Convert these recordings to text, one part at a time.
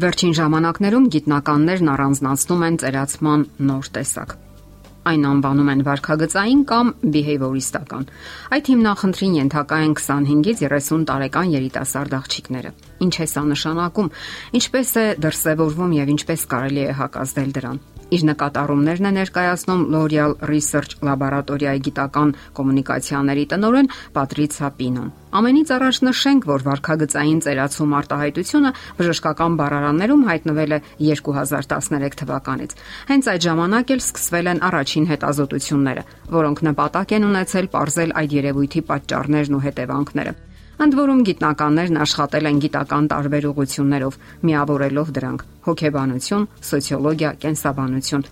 Վերջին ժամանակներում գիտնականներն առանձնացնում են ծերացման նոր տեսակ։ Այն անվանում են վարքագծային կամ behavioristական։ Այդ հիմնախնդրին ենթակա են 25-ից 30 տարեկան երիտասարդ աղջիկները։ Ինչ է սա նշանակում, ինչպես է դրսևորվում եւ ինչպես կարելի է հակազդել դրան։ Իր նկատառումներն է ներկայացնում L'Oreal Research Laboratory-ի գիտական կոմունիկացիաների տնօրեն Պատրիցիա Պինոն։ Ամենից առաջ նշենք, որ վարքագծային ծերացում արտահայտությունը բժշկական բառարաններում հայտնվել է 2013 թվականից։ Հենց այդ ժամանակ էլ սկսվել են առաջին հետազոտությունները, որոնք նպատակ են ունեցել ողջել այդ երևույթի պատճառներն ու հետևանքները։ Ընդ որում գիտնականներն աշխատել են գիտական տարբեր ուղություններով, միավորելով դրանք՝ հոգեբանություն, սոցիոլոգիա, կենսաբանություն։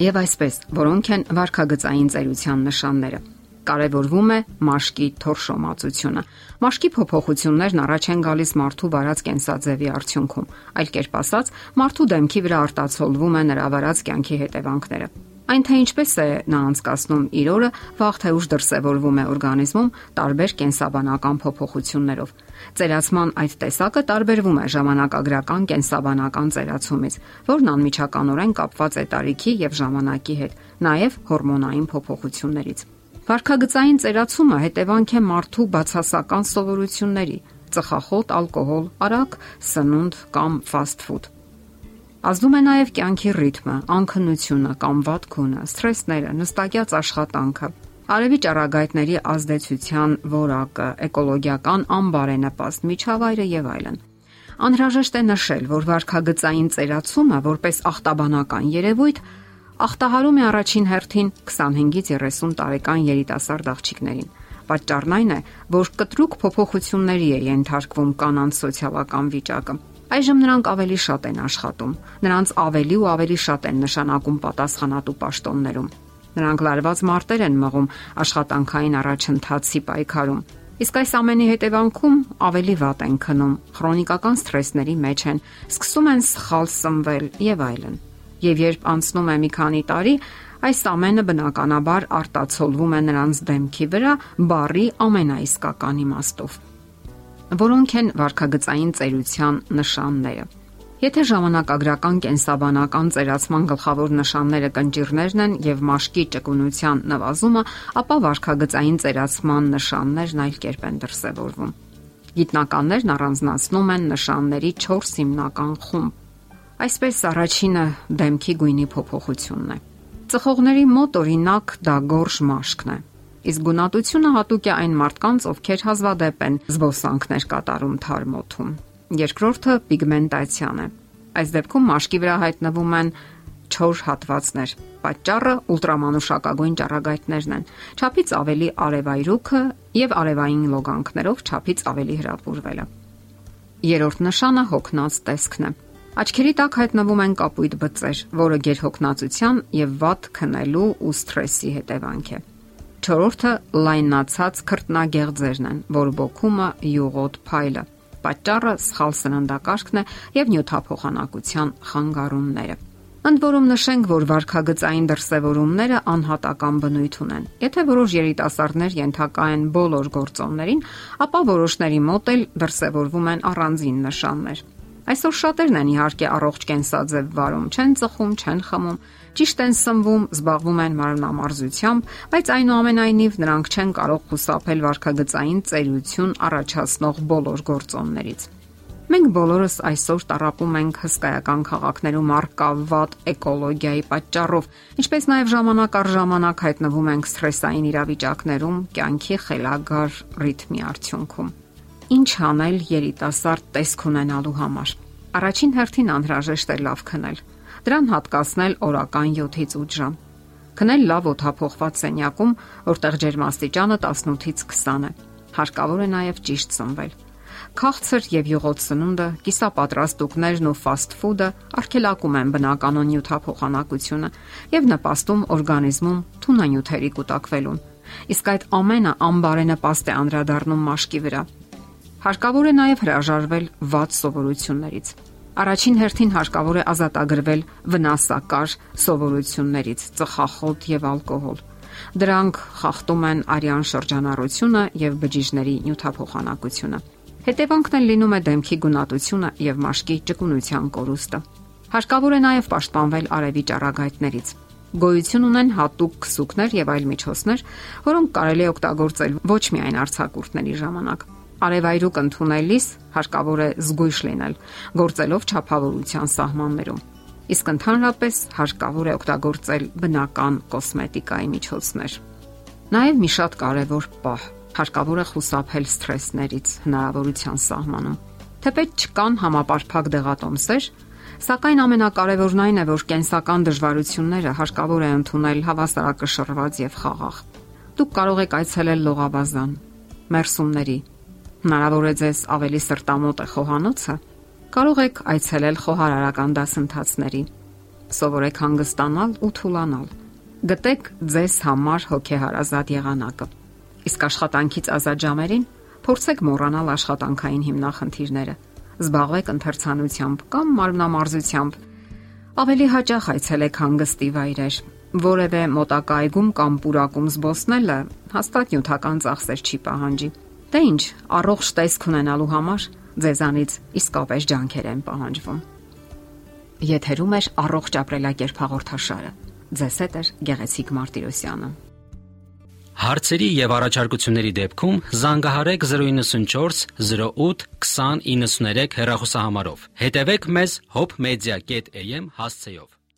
Եվ այսպես, որոնք են վարքագծային ծերության նշանները կարևորվում է մաշկի թորշոմածությունը։ Մաշկի փոփոխություններն առաջ են գալիս մարդու վարած կենսաձևի արդյունքում։ Այլ կերպ ասած, մարդու դեմքի վրա արտացոլվում է նրա վարած կյանքի հետևանքները։ Այն թե ինչպես է նա անցկացնում իր օրը, վաղ թե ուշ դրսևորվում է օրգանիզմում տարբեր կենսաբանական փոփոխություններով։ Ծերացման այդ տեսակը տարբերվում է ժամանակագրական կենսաբանական ծերացումից, որն անմիջականորեն կապված է տարիքի եւ ժամանակի հետ, նաեւ հորմոնային փոփոխություններից։ Վարքագծային ծերացումը հետևանք է մարդու բացասական սովորությունների՝ ծխախոտ, ալկոհոլ, արագ սնունդ կամ ֆաստ ֆուդ Ազդում է նաև կյանքի ռիթմը, անքնությունը կամ վատ քունը, սթրեսները, նստակյաց աշխատանքը, արևի ճառագայթների ազդեցության որակը, էկոլոգիական անբարենպաստ միջավայրը եւ այլն։ Անհրաժեշտ է նշել, որ վարքագծային ծերացումը որպես ախտաբանական երևույթ ախտահարում է առաջին հերթին 25-ից 30 տարեկան երիտասարդ աղջիկներին։ Պատճառն այն է, որ կտրուկ փոփոխությունների է ենթարկվում կանանց սոցիալական վիճակը Այժմ նրանք ավելի շատ են աշխատում։ Նրանց ավելի ու ավելի շատ են նշանակում պատասխանատու պաշտոններում։ Նրանք լարված մարտեր են մղում աշխատանքային առաջընթացի պայքարում։ Իսկ այս ամենի հետևանքում ավելի վատ են քնում, քրոնիկական սթրեսների մեջ են, սկսում են սխալ սնվել եւ այլն։ Եվ երբ անցնում է մի քանի տարի, այս ամենը բնականաբար արտացոլվում է նրանց դեմքի վրա բարի ամենաիսկական իմաստով որոնք են վարքագծային ծերության նշանները։ Եթե ժամանակագրական կենսաբանական ծերացման գլխավոր նշանները կնճիրներն են եւ մաշկի ճկունության նվազումը, ապա վարքագծային ծերացման նշաններն այլ կերպ են դրսևորվում։ Գիտնականներն առանձնացնում են նշանների 4 հիմնական խումբ։ Այսպես առաջինը դեմքի գույնի փոփոխությունն է։ Ծխողների մոտ օրինակ դա գորշ մաշկն է Իսկ գունատությունը հատուկ է այն մարդկանց, ովքեր հազվադեպ են զբոսանքներ կատարում թարմոթում։ Երկրորդը պիգմենտացիան է։ Այս դեպքում մաշկի վրա հայտնվում են չոր հատվածներ։ Պատճառը ուլտրամանուշակագույն ճառագայթներն են։ Չափից ավելի արևայրուքը եւ արևային լոգանքներով չափից ավելի հրապուրվելը։ Երրորդ նշանը հոգնած տեսքն է։ Աչքերի տակ հայտնվում են կապույտ բծեր, որը գերհոգնածության եւ վատ քնելու ու սթրեսի հետևանք է։ Չորրորդը լայնացած քրտնագեղձերն են, որ բոքումը յուղոտ փայլը։ Պատճառը սխալ սննդակարգն է եւ նյութափոխանակության խանգարումները։ Ընդ որում նշենք, որ վարքագծային դրսևորումները անհատական բնույթ ունեն։ Եթե որոշ երիտասարդներ ենթակա են բոլոր գործոններին, ապա որոշների մոտ էլ դրսևորվում են առանձին նշաններ։ Այսօր շատերն են իհարկե առողջ կենսաձև վարում, չեն ծխում, չեն խմում, ճիշտ են սնվում, զբաղվում են մարմնամարզությամբ, բայց այնուամենայնիվ նրանք չեն կարող խուսափել վարքագծային ծերություն առաջացնող բոլոր գործոններից։ Մենք բոլորս այսօր տարապում ենք հսկայական քաղաքներում արկա վատ էկոլոգիայի պատճառով, ինչպես նաև ժամանակ առ ժամանակ հայտնվում ենք սթրեսային իրավիճակներում, կյանքի խելագար ռիթմի արդյունքում։ Ինչ անել երիտասարդ տեսք ունենալու համար։ Առաջին հերթին անհրաժեշտ է լավ քնել։ Դրան հատկացնել օրական 7-ից 8 ժամ։ Քնել լավ օթափողված սենյակում, որտեղ ջերմաստիճանը 18-ից 20 է։ Հարկավոր է նաև ճիշտ սնվել։ Քաղցր եւ յուղոտ սնունդը, կիսապատրաստ ուկներն ու ֆաստ ֆուդը արգելակում են բնականon նյութափոխանակությունը եւ նպաստում օրգանիզմում թունանյութերի կուտակվելուն։ Իսկ այդ ամենը անբարենպաստ է անդրադառնում մաշկի վրա։ Հարկավոր է նաև հրաժարվել վատ սովորություններից։ Առաջին հերթին հարկավոր է ազատագրվել վնասակար սովորություններից՝ ծխախոտ եւ ալկոհոլ։ Դրանք խախտում են արյան շրջանառությունը եւ բջիջների նյութափոխանակությունը։ Հետևանքն էլ լինում է դեմքի գունատությունը եւ մաշկի ճկունության կորուստը։ Հարկավոր է նաև պաշտպանվել արևի ճառագայթներից։ Գոյություն ունեն հատուկ քսուկներ եւ այլ միջոցներ, որոնք կարելի է օգտագործել ոչ միայն արցակուրտների ժամանակ։ Արևայրուկ ընդունելիս հարկավոր է զգույշ լինել, գործելով ճափավորության սահմաններում։ Իսկ ընդհանրապես հարկավոր է օգտագործել բնական կոսմետիկայի միջոցներ։ Նաև մի շատ կարևոր պահ հարկավոր է խուսափել սթրեսներից հնարավորության սահմանում։ Թեպետ չկան համապարփակ դեղատոմսեր, սակայն ամենակարևորն այն է, որ կենսական դժվարությունները հարկավոր է ընդունել հավասարակշռված եւ խաղաղ։ Դուք կարող եք այցելել լողավազան, մերսումների, Հնարավոր է ձեզ ավելի սրտամոտ է խոհանոցը։ Կարող եք այցելել խոհարարական դասընթացների։ Սովորեք հանգստանալ ու թուլանալ։ Գտեք ձեզ համար հոգեհարազատ եղանակը։ Իսկ աշխատանքից ազատ ժամերին փորձեք մոռանալ աշխատանքային հիմնախնդիրները։ Զբաղվեք ընթերցանությամբ կամ մարմնամարզությամբ։ Ավելի հաճախ այցելեք հանգստի վայրեր։ Որևէ մոտակա այգում կամ պուրակում զբոսնելը հաստատ նյութական ծախսեր չի պահանջի։ Դե ի՞նչ, առողջ տեսք ունենալու համար ձեզանից իսկապես ջանքեր են պահանջվում։ Եթերում է առողջ ապրելակերպ հաղորդաշարը։ Ձեզ հետ է Գեղեցիկ Մարտիրոսյանը։ Հարցերի եւ առաջարկությունների դեպքում զանգահարեք 094 08 2093 հեռախոսահամարով։ Հետևեք մեզ hopmedia.am հասցեով։